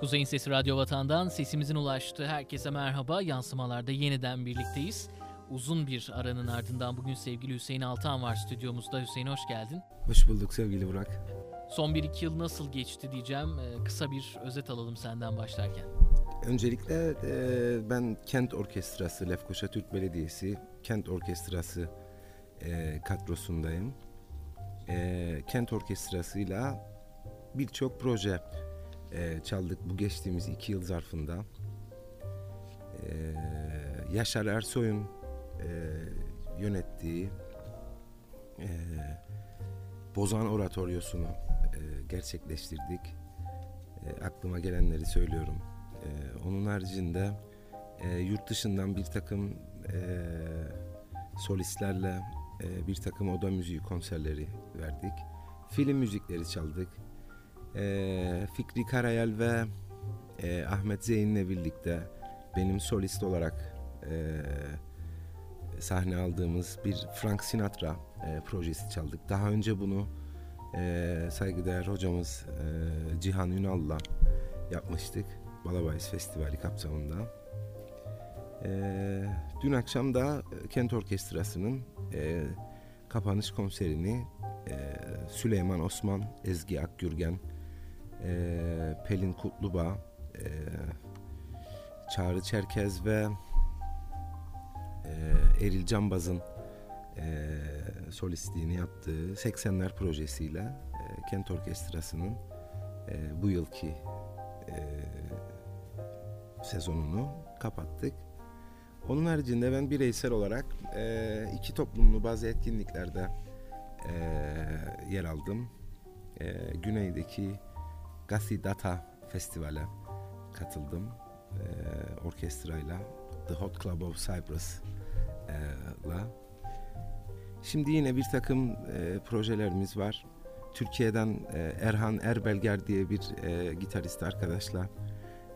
Kuzey'in Sesi Radyo Vatan'dan sesimizin ulaştığı herkese merhaba. Yansımalarda yeniden birlikteyiz. Uzun bir aranın ardından bugün sevgili Hüseyin Altan var stüdyomuzda. Hüseyin hoş geldin. Hoş bulduk sevgili Burak. Son bir iki yıl nasıl geçti diyeceğim. Ee, kısa bir özet alalım senden başlarken. Öncelikle e, ben Kent Orkestrası, Lefkoşa Türk Belediyesi Kent Orkestrası e, kadrosundayım. E, Kent Orkestrası'yla birçok proje e, çaldık bu geçtiğimiz iki yıl zarfında. E, Yaşar Ersoy'un e, yönettiği e, Bozan Oratoryosunu e, gerçekleştirdik. E, aklıma gelenleri söylüyorum. E, onun haricinde e, yurt dışından bir takım e, solistlerle e, bir takım oda müziği konserleri verdik. Film müzikleri çaldık. E, Fikri Karayel ve e, Ahmet Zeyn'le birlikte benim solist olarak e, sahne aldığımız bir Frank Sinatra e, projesi çaldık. Daha önce bunu e, saygıdeğer hocamız Cihan Ünal'la yapmıştık. Balabayız Festivali kapsamında. E, dün akşam da Kent Orkestrası'nın e, kapanış konserini e, Süleyman Osman, Ezgi Akgürgen, e, Pelin Kutluba, e, Çağrı Çerkez ve e, Eril Cambaz'ın e, solistliğini yaptığı 80'ler projesiyle e, Kent Orkestrası'nın e, bu yılki e, sezonunu kapattık. Onun haricinde ben bireysel olarak e, iki toplumlu bazı etkinliklerde e, yer aldım. E, Güney'deki Gasi Data Festival'e katıldım e, orkestrayla. The Hot Club of Cyprus'la. Şimdi yine bir takım e, projelerimiz var. Türkiye'den e, Erhan Erbelger diye bir e, gitarist arkadaşla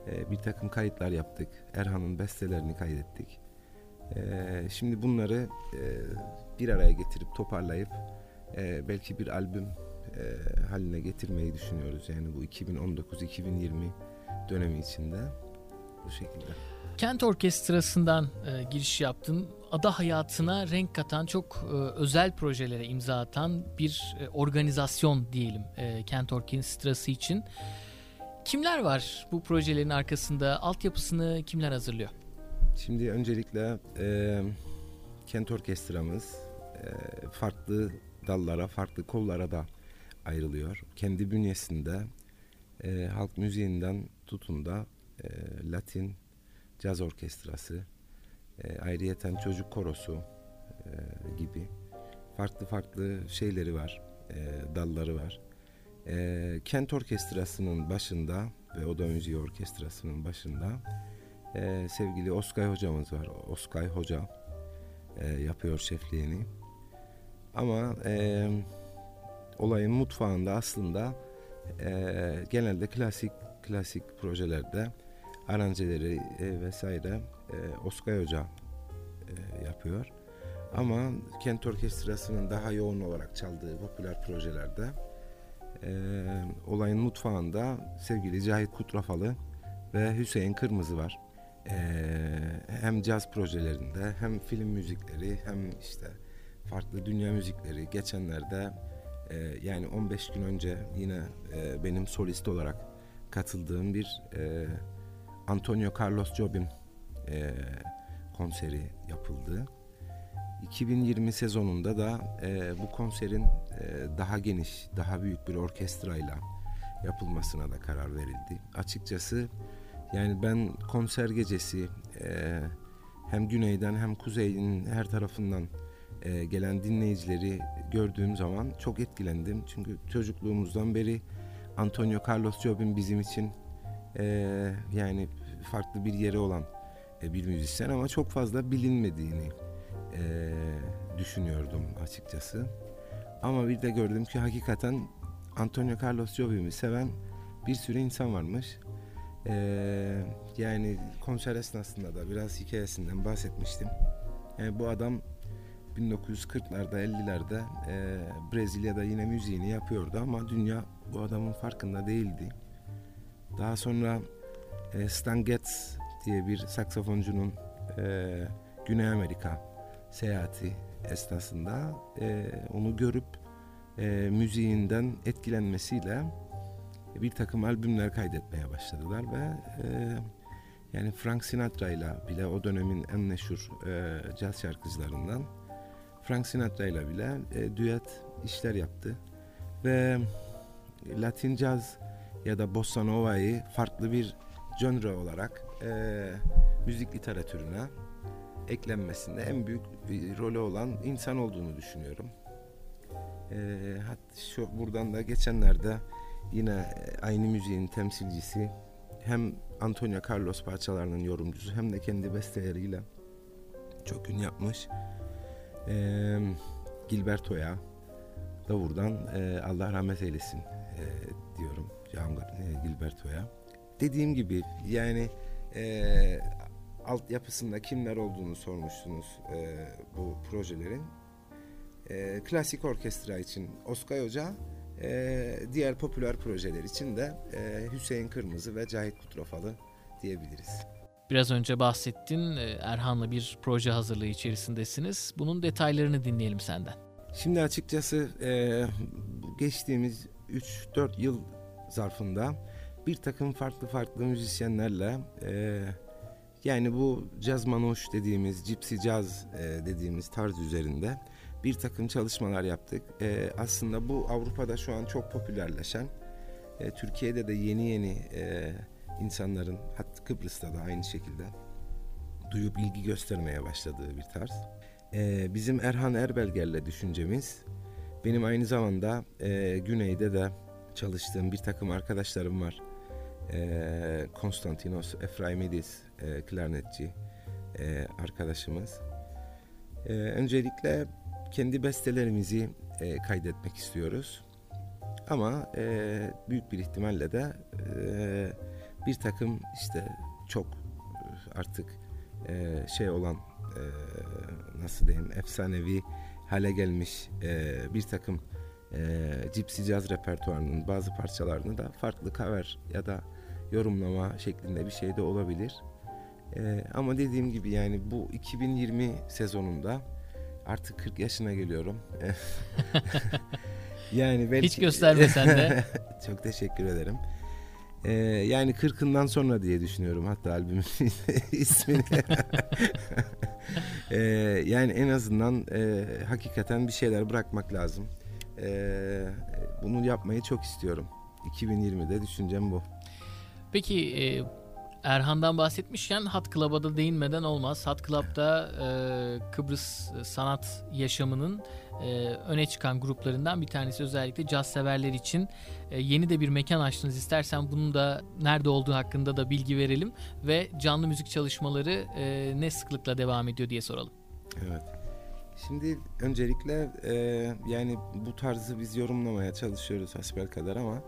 e, bir takım kayıtlar yaptık. Erhan'ın bestelerini kaydettik. E, şimdi bunları e, bir araya getirip toparlayıp e, belki bir albüm e, haline getirmeyi düşünüyoruz. Yani bu 2019-2020 dönemi içinde bu şekilde. Kent Orkestrası'ndan giriş yaptın. Ada hayatına renk katan çok özel projelere imza atan bir organizasyon diyelim Kent Orkestrası için. Kimler var bu projelerin arkasında? Altyapısını kimler hazırlıyor? Şimdi öncelikle e, Kent Orkestramız e, farklı dallara, farklı kollara da ayrılıyor. Kendi bünyesinde e, halk müziğinden tutun da e, Latin, caz orkestrası, e, ayrıyeten çocuk korosu e, gibi farklı farklı şeyleri var, e, dalları var. E, Kent Orkestrası'nın başında ve Oda Müziği Orkestrası'nın başında e, sevgili Oskay hocamız var. Oskay hoca e, yapıyor şefliğini. Ama e, olayın mutfağında aslında e, genelde klasik klasik projelerde aranjeleri e, vesaire e, Oskay Hoca e, yapıyor. Ama Kent Orkestrası'nın daha yoğun olarak çaldığı popüler projelerde e, olayın mutfağında sevgili Cahit Kutrafalı ve Hüseyin Kırmızı var. E, hem caz projelerinde hem film müzikleri hem işte farklı dünya müzikleri geçenlerde e, yani 15 gün önce yine e, benim solist olarak katıldığım bir e, Antonio Carlos Jobim e, konseri yapıldı. 2020 sezonunda da e, bu konserin daha geniş, daha büyük bir orkestrayla yapılmasına da karar verildi. Açıkçası yani ben konser gecesi e, hem güneyden hem kuzeyin her tarafından e, gelen dinleyicileri gördüğüm zaman çok etkilendim. Çünkü çocukluğumuzdan beri Antonio Carlos Jobim bizim için e, yani farklı bir yeri olan e, bir müzisyen ama çok fazla bilinmediğini e, düşünüyordum açıkçası. Ama bir de gördüm ki hakikaten Antonio Carlos Jobim'i seven bir sürü insan varmış. Ee, yani konser esnasında da biraz hikayesinden bahsetmiştim. Yani bu adam 1940'larda 50'lerde e, Brezilya'da yine müziğini yapıyordu ama dünya bu adamın farkında değildi. Daha sonra e, Stan Getz diye bir saksafoncunun e, Güney Amerika seyahati esnasında e, onu görüp e, müziğinden etkilenmesiyle bir takım albümler kaydetmeye başladılar ve e, yani Frank Sinatra ile bile o dönemin en meşhur e, caz şarkıcılarından Frank Sinatra ile bile e, düet işler yaptı ve Latin caz ya da bossa nova'yı farklı bir genre olarak e, müzik literatürüne eklenmesinde en büyük rolü olan insan olduğunu düşünüyorum. E, hatta şu buradan da geçenlerde yine aynı müziğin temsilcisi hem Antonio Carlos parçalarının yorumcusu hem de kendi besteleriyle çok ün yapmış. E, Gilberto'ya da buradan e, Allah rahmet eylesin e, diyorum Can e, Gilberto'ya. Dediğim gibi yani e, altyapısında kimler olduğunu sormuştunuz e, bu projelerin. E, klasik orkestra için Oskay Hoca, e, diğer popüler projeler için de e, Hüseyin Kırmızı ve Cahit Kutrafalı diyebiliriz. Biraz önce bahsettin e, Erhan'la bir proje hazırlığı içerisindesiniz. Bunun detaylarını dinleyelim senden. Şimdi açıkçası e, geçtiğimiz 3-4 yıl zarfında bir takım farklı farklı müzisyenlerle e, yani bu caz manoş dediğimiz, gypsy caz e, dediğimiz tarz üzerinde bir takım çalışmalar yaptık. E, aslında bu Avrupa'da şu an çok popülerleşen, e, Türkiye'de de yeni yeni insanların, hatta Kıbrıs'ta da aynı şekilde duyup ilgi göstermeye başladığı bir tarz. Bizim Erhan Erbelger'le düşüncemiz, benim aynı zamanda Güney'de de çalıştığım bir takım arkadaşlarım var. E, Konstantinos Efraimidis e, klarnetçi e, arkadaşımız. E, öncelikle kendi bestelerimizi e, kaydetmek istiyoruz. Ama e, büyük bir ihtimalle de e, bir takım işte çok artık e, şey olan e, nasıl diyeyim efsanevi hale gelmiş e, bir takım e, Gypsy Jazz repertuarının bazı parçalarını da farklı cover ya da yorumlama şeklinde bir şey de olabilir. E, ama dediğim gibi yani bu 2020 sezonunda artık 40 yaşına geliyorum. yani belki... Hiç göstermesen de. Çok teşekkür ederim. Ee, yani 40'ından sonra diye düşünüyorum hatta albümün ismini. ee, yani en azından e, hakikaten bir şeyler bırakmak lazım. Ee, bunu yapmayı çok istiyorum. 2020'de düşüncem bu. Peki e, Erhan'dan bahsetmişken Hat Club'a da değinmeden olmaz. Hat Club'da e, Kıbrıs sanat yaşamının e, öne çıkan gruplarından bir tanesi özellikle caz severler için e, yeni de bir mekan açtınız. İstersen bunun da nerede olduğu hakkında da bilgi verelim ve canlı müzik çalışmaları e, ne sıklıkla devam ediyor diye soralım. Evet. Şimdi öncelikle e, yani bu tarzı biz yorumlamaya çalışıyoruz hasbel kadar ama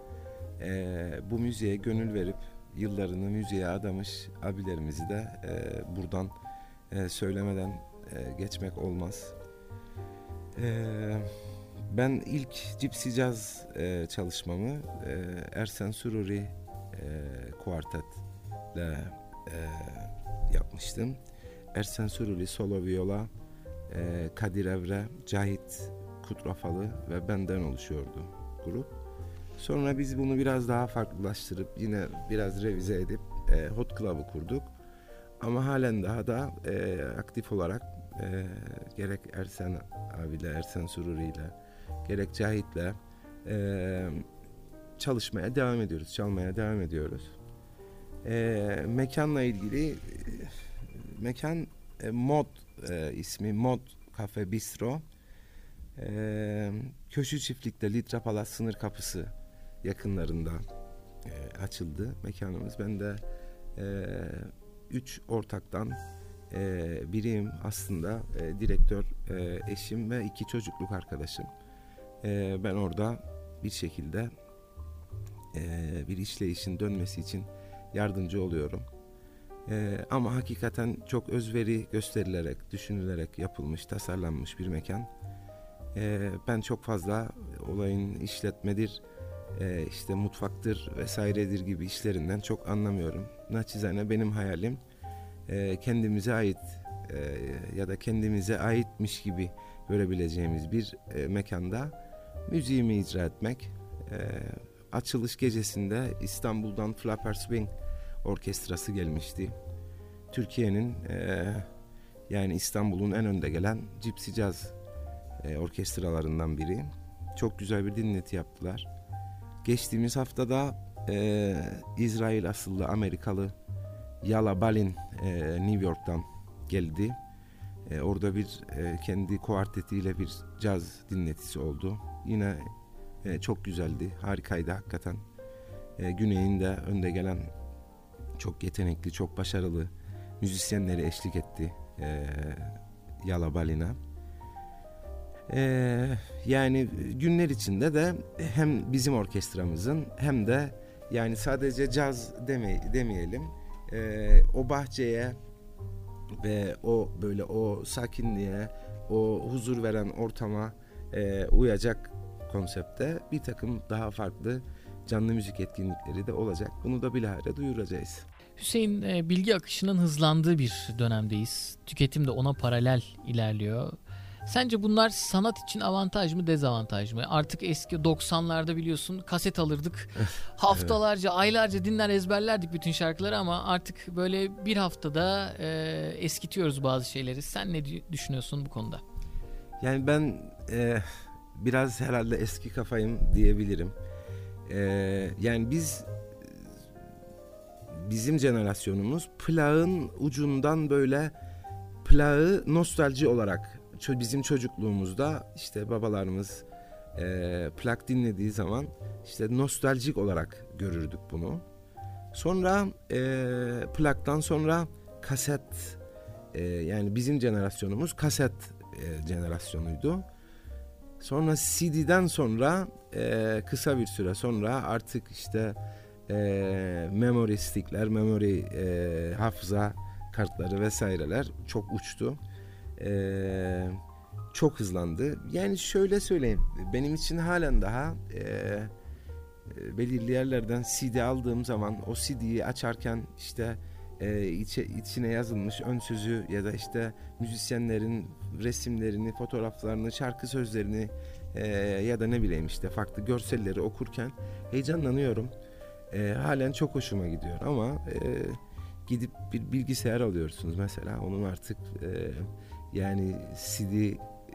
e, bu müziğe gönül verip yıllarını müziğe adamış abilerimizi de e, buradan e, söylemeden e, geçmek olmaz. E, ben ilk Gypsy Jazz e, çalışmamı e, Ersen Sururi e, kuartetle e, yapmıştım. Ersen Sururi solo viola, e, Kadir Evre, Cahit Kutrafalı ve benden oluşuyordu grup. Sonra biz bunu biraz daha farklılaştırıp yine biraz revize edip e, Hot Club'ı kurduk. Ama halen daha da e, aktif olarak e, gerek Ersen abiyle, Ersen Sururi ile gerek Cahit'le e, çalışmaya devam ediyoruz, çalmaya devam ediyoruz. E, mekanla ilgili e, mekan e, Mod e, ismi Mod Cafe Bistro. E, Köşü Çiftlik'te Litra Palas sınır kapısı yakınlarında e, açıldı mekanımız. Ben de e, üç ortaktan e, biriyim aslında e, direktör e, eşim ve iki çocukluk arkadaşım. E, ben orada bir şekilde e, bir işleyişin dönmesi için yardımcı oluyorum. E, ama hakikaten çok özveri gösterilerek, düşünülerek yapılmış, tasarlanmış bir mekan. E, ben çok fazla olayın işletmedir, e, işte mutfaktır vesairedir gibi işlerinden çok anlamıyorum. Naçizane benim hayalim e, kendimize ait e, ya da kendimize aitmiş gibi görebileceğimiz bir e, mekanda müziğimi icra etmek. Açılış gecesinde İstanbul'dan Flapper Swing Orkestrası gelmişti. Türkiye'nin yani İstanbul'un en önde gelen Gypsy Jazz orkestralarından biri. Çok güzel bir dinleti yaptılar. Geçtiğimiz haftada e, İsrail asıllı Amerikalı Yala Balin e, New York'tan geldi. E, orada bir e, kendi kuartetiyle bir caz dinletisi oldu. Yine e, çok güzeldi, harikaydı hakikaten. E, Güney'in de önde gelen çok yetenekli, çok başarılı müzisyenleri eşlik etti e, Yala Balin'a. E, yani günler içinde de hem bizim orkestramızın hem de yani sadece caz deme, demeyelim e, o bahçeye ve o böyle o sakinliğe, o huzur veren ortama e, uyacak konsepte bir takım daha farklı canlı müzik etkinlikleri de olacak. Bunu da bilahare duyuracağız. Hüseyin e, bilgi akışının hızlandığı bir dönemdeyiz. Tüketim de ona paralel ilerliyor. Sence bunlar sanat için avantaj mı dezavantaj mı? Artık eski 90'larda biliyorsun kaset alırdık. Haftalarca, evet. aylarca dinler ezberlerdik bütün şarkıları ama artık böyle bir haftada e, eskitiyoruz bazı şeyleri. Sen ne düşünüyorsun bu konuda? Yani ben e, biraz herhalde eski kafayım diyebilirim. E, yani biz bizim jenerasyonumuz plağın ucundan böyle plağı nostalji olarak bizim çocukluğumuzda işte babalarımız e, plak dinlediği zaman işte nostaljik olarak görürdük bunu. Sonra e, plaktan sonra kaset e, yani bizim jenerasyonumuz kaset e, jenerasyonuydu. Sonra CD'den sonra e, kısa bir süre sonra artık işte e, memory stickler, memory e, hafıza kartları vesaireler çok uçtu e, çok hızlandı. Yani şöyle söyleyeyim, benim için halen daha e, belirli yerlerden CD aldığım zaman o CD'yi açarken işte e, içe, içine yazılmış ön sözü ya da işte müzisyenlerin resimlerini, fotoğraflarını, şarkı sözlerini e, ya da ne bileyim işte farklı görselleri okurken heyecanlanıyorum. E, halen çok hoşuma gidiyor ama e, gidip bir bilgisayar alıyorsunuz mesela onun artık e, yani CD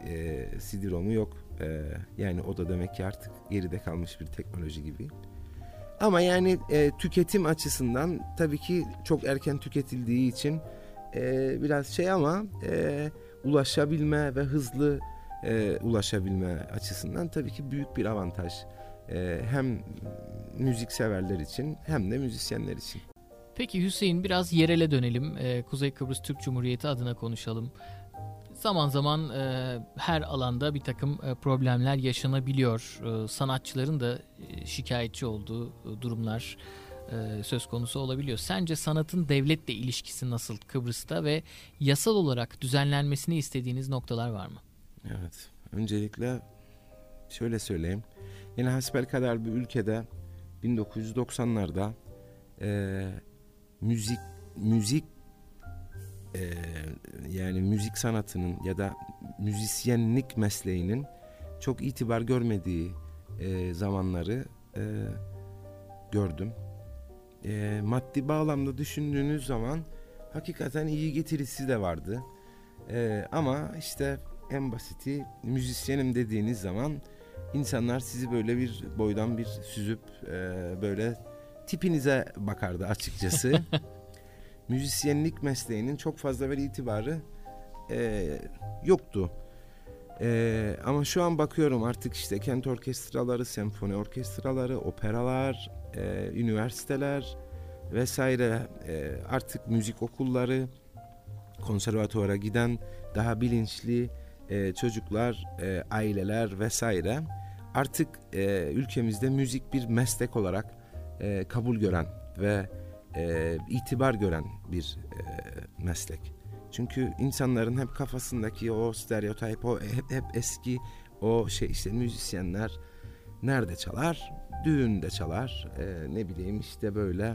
e, CD-ROM'u yok. E, yani o da demek ki artık geride kalmış bir teknoloji gibi. Ama yani e, tüketim açısından tabii ki çok erken tüketildiği için e, biraz şey ama e, ulaşabilme ve hızlı e, ulaşabilme açısından tabii ki büyük bir avantaj. E, hem müzik severler için hem de müzisyenler için. Peki Hüseyin biraz yerele dönelim. Ee, Kuzey Kıbrıs Türk Cumhuriyeti adına konuşalım zaman zaman e, her alanda bir takım e, problemler yaşanabiliyor. E, sanatçıların da e, şikayetçi olduğu e, durumlar e, söz konusu olabiliyor. Sence sanatın devletle ilişkisi nasıl Kıbrıs'ta ve yasal olarak düzenlenmesini istediğiniz noktalar var mı? Evet. Öncelikle şöyle söyleyeyim. Yine hasbel kadar bir ülkede 1990'larda e, müzik müzik e, yani müzik sanatının ya da müzisyenlik mesleğinin çok itibar görmediği e, zamanları e, gördüm. E, maddi bağlamda düşündüğünüz zaman hakikaten iyi getirisi de vardı. E, ama işte en basiti müzisyenim dediğiniz zaman insanlar sizi böyle bir boydan bir süzüp e, böyle tipinize bakardı açıkçası. müzisyenlik mesleğinin çok fazla bir itibarı e, yoktu. E, ama şu an bakıyorum artık işte kent orkestraları, senfoni orkestraları, operalar, e, üniversiteler vesaire e, artık müzik okulları, konservatuvara giden daha bilinçli e, çocuklar, e, aileler vesaire artık e, ülkemizde müzik bir meslek olarak e, kabul gören ve e, itibar gören bir e, meslek. Çünkü insanların hep kafasındaki o stereotip, o hep, hep eski o şey işte müzisyenler nerede çalar? Düğünde çalar. E, ne bileyim işte böyle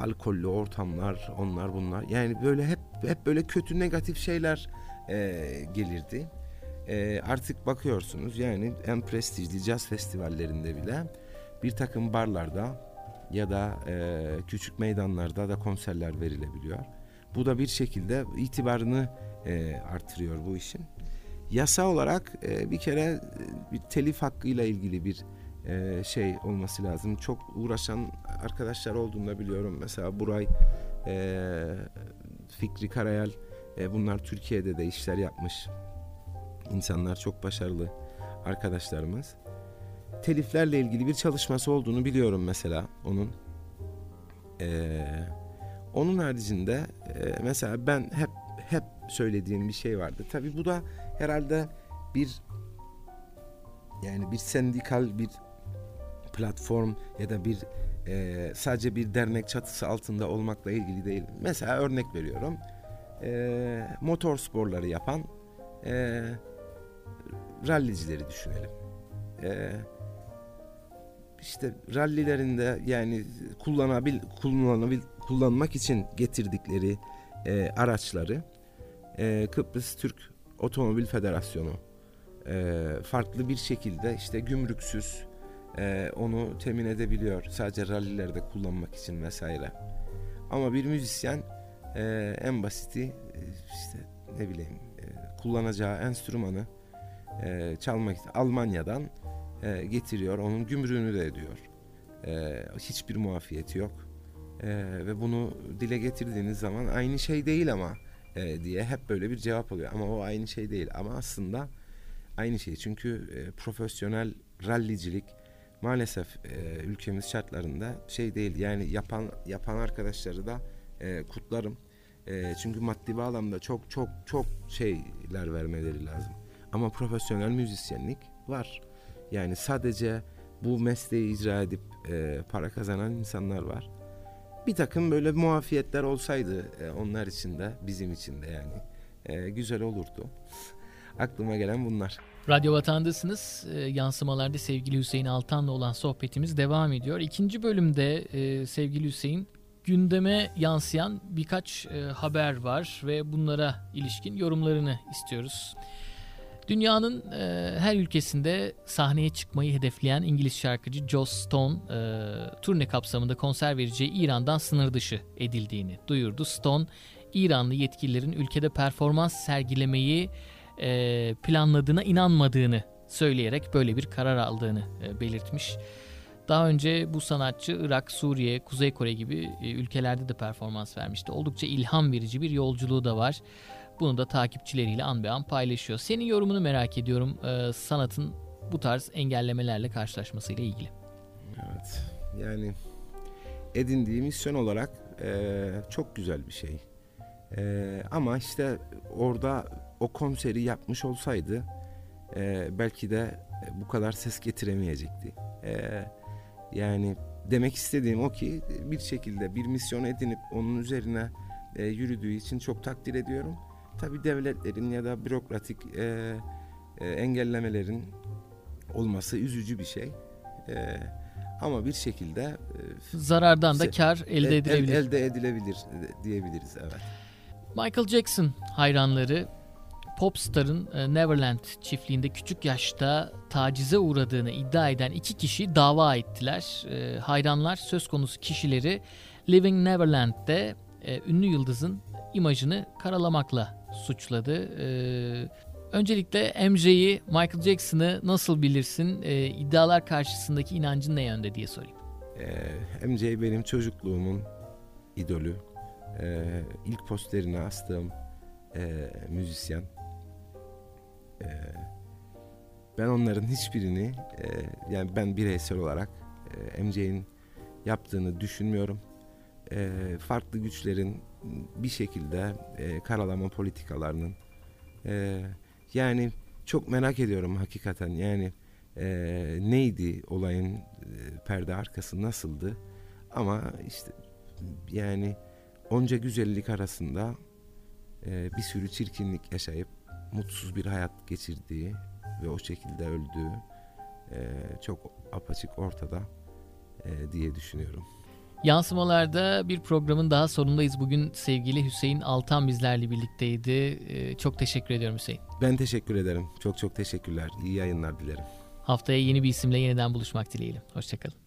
alkollü ortamlar, onlar bunlar. Yani böyle hep hep böyle kötü negatif şeyler e, gelirdi. E, artık bakıyorsunuz yani en prestijli caz festivallerinde bile bir takım barlarda ya da e, küçük meydanlarda da konserler verilebiliyor. Bu da bir şekilde itibarını e, artırıyor bu işin. Yasa olarak e, bir kere e, bir telif hakkıyla ilgili bir e, şey olması lazım. Çok uğraşan arkadaşlar olduğunu da biliyorum. Mesela Buray, e, Fikri Karayel e, bunlar Türkiye'de de işler yapmış. İnsanlar çok başarılı arkadaşlarımız. Teliflerle ilgili bir çalışması olduğunu biliyorum mesela onun. Ee, onun haricinde e, mesela ben hep hep söylediğim bir şey vardı. Tabii bu da herhalde bir yani bir sendikal bir platform ya da bir e, sadece bir dernek çatısı altında olmakla ilgili değil. Mesela örnek veriyorum. E, motor sporları yapan e, rallicileri düşünelim. E, işte rallilerinde yani kullanabil kullanabil kullanmak için getirdikleri e, araçları e, Kıbrıs Türk Otomobil Federasyonu e, farklı bir şekilde işte gümrüksüz e, onu temin edebiliyor sadece rallilerde kullanmak için vesaire. Ama bir müzisyen e, en basiti e, işte ne bileyim e, kullanacağı enstrümanı e, çalmak Almanya'dan e, getiriyor. Onun gümrüğünü de ediyor. E, hiçbir muafiyeti yok. E, ve bunu dile getirdiğiniz zaman aynı şey değil ama e, diye hep böyle bir cevap oluyor. Ama o aynı şey değil. Ama aslında aynı şey. Çünkü e, profesyonel rallicilik maalesef e, ülkemiz şartlarında şey değil. Yani yapan yapan arkadaşları da e, kutlarım. E, çünkü maddi bağlamda çok çok çok şeyler vermeleri lazım. Ama profesyonel müzisyenlik var. Yani sadece bu mesleği icra edip e, para kazanan insanlar var. Bir takım böyle muafiyetler olsaydı e, onlar için de bizim için de yani e, güzel olurdu. Aklıma gelen bunlar. Radyo Vatan'dasınız. E, yansımalarda sevgili Hüseyin Altan'la olan sohbetimiz devam ediyor. İkinci bölümde e, sevgili Hüseyin gündeme yansıyan birkaç e, haber var ve bunlara ilişkin yorumlarını istiyoruz. Dünyanın e, her ülkesinde sahneye çıkmayı hedefleyen İngiliz şarkıcı Joss Stone e, turne kapsamında konser vereceği İran'dan sınır dışı edildiğini duyurdu. Stone, İranlı yetkililerin ülkede performans sergilemeyi e, planladığına inanmadığını söyleyerek böyle bir karar aldığını e, belirtmiş. Daha önce bu sanatçı Irak, Suriye, Kuzey Kore gibi e, ülkelerde de performans vermişti. Oldukça ilham verici bir yolculuğu da var. Bunu da takipçileriyle an be an paylaşıyor. Senin yorumunu merak ediyorum e, sanatın bu tarz engellemelerle karşılaşmasıyla ilgili. Evet yani edindiği misyon olarak e, çok güzel bir şey. E, ama işte orada o konseri yapmış olsaydı e, belki de bu kadar ses getiremeyecekti. E, yani demek istediğim o ki bir şekilde bir misyon edinip onun üzerine e, yürüdüğü için çok takdir ediyorum. Tabi devletlerin ya da bürokratik e, e, engellemelerin olması üzücü bir şey. E, ama bir şekilde e, zarardan da kar elde edilebilir. El, elde edilebilir diyebiliriz evet. Michael Jackson hayranları Popstar'ın e, Neverland çiftliğinde küçük yaşta tacize uğradığını iddia eden iki kişi dava ettiler. E, hayranlar söz konusu kişileri Living Neverland'de e, ünlü yıldızın imajını karalamakla suçladı. Ee, öncelikle MJ'yi, Michael Jackson'ı nasıl bilirsin? Ee, iddialar karşısındaki inancın ne yönde diye sorayım. Ee, MJ benim çocukluğumun idolü. Ee, ilk posterini astığım e, müzisyen. Ee, ben onların hiçbirini e, yani ben bireysel olarak e, MJ'in yaptığını düşünmüyorum. E, farklı güçlerin bir şekilde e, karalama politikalarının e, yani çok merak ediyorum hakikaten yani e, neydi olayın e, perde arkası nasıldı ama işte yani onca güzellik arasında e, bir sürü çirkinlik yaşayıp mutsuz bir hayat geçirdiği ve o şekilde öldüğü e, çok apaçık ortada e, diye düşünüyorum. Yansımalarda bir programın daha sonundayız. Bugün sevgili Hüseyin Altan bizlerle birlikteydi. E, çok teşekkür ediyorum Hüseyin. Ben teşekkür ederim. Çok çok teşekkürler. İyi yayınlar dilerim. Haftaya yeni bir isimle yeniden buluşmak dileğiyle. Hoşçakalın.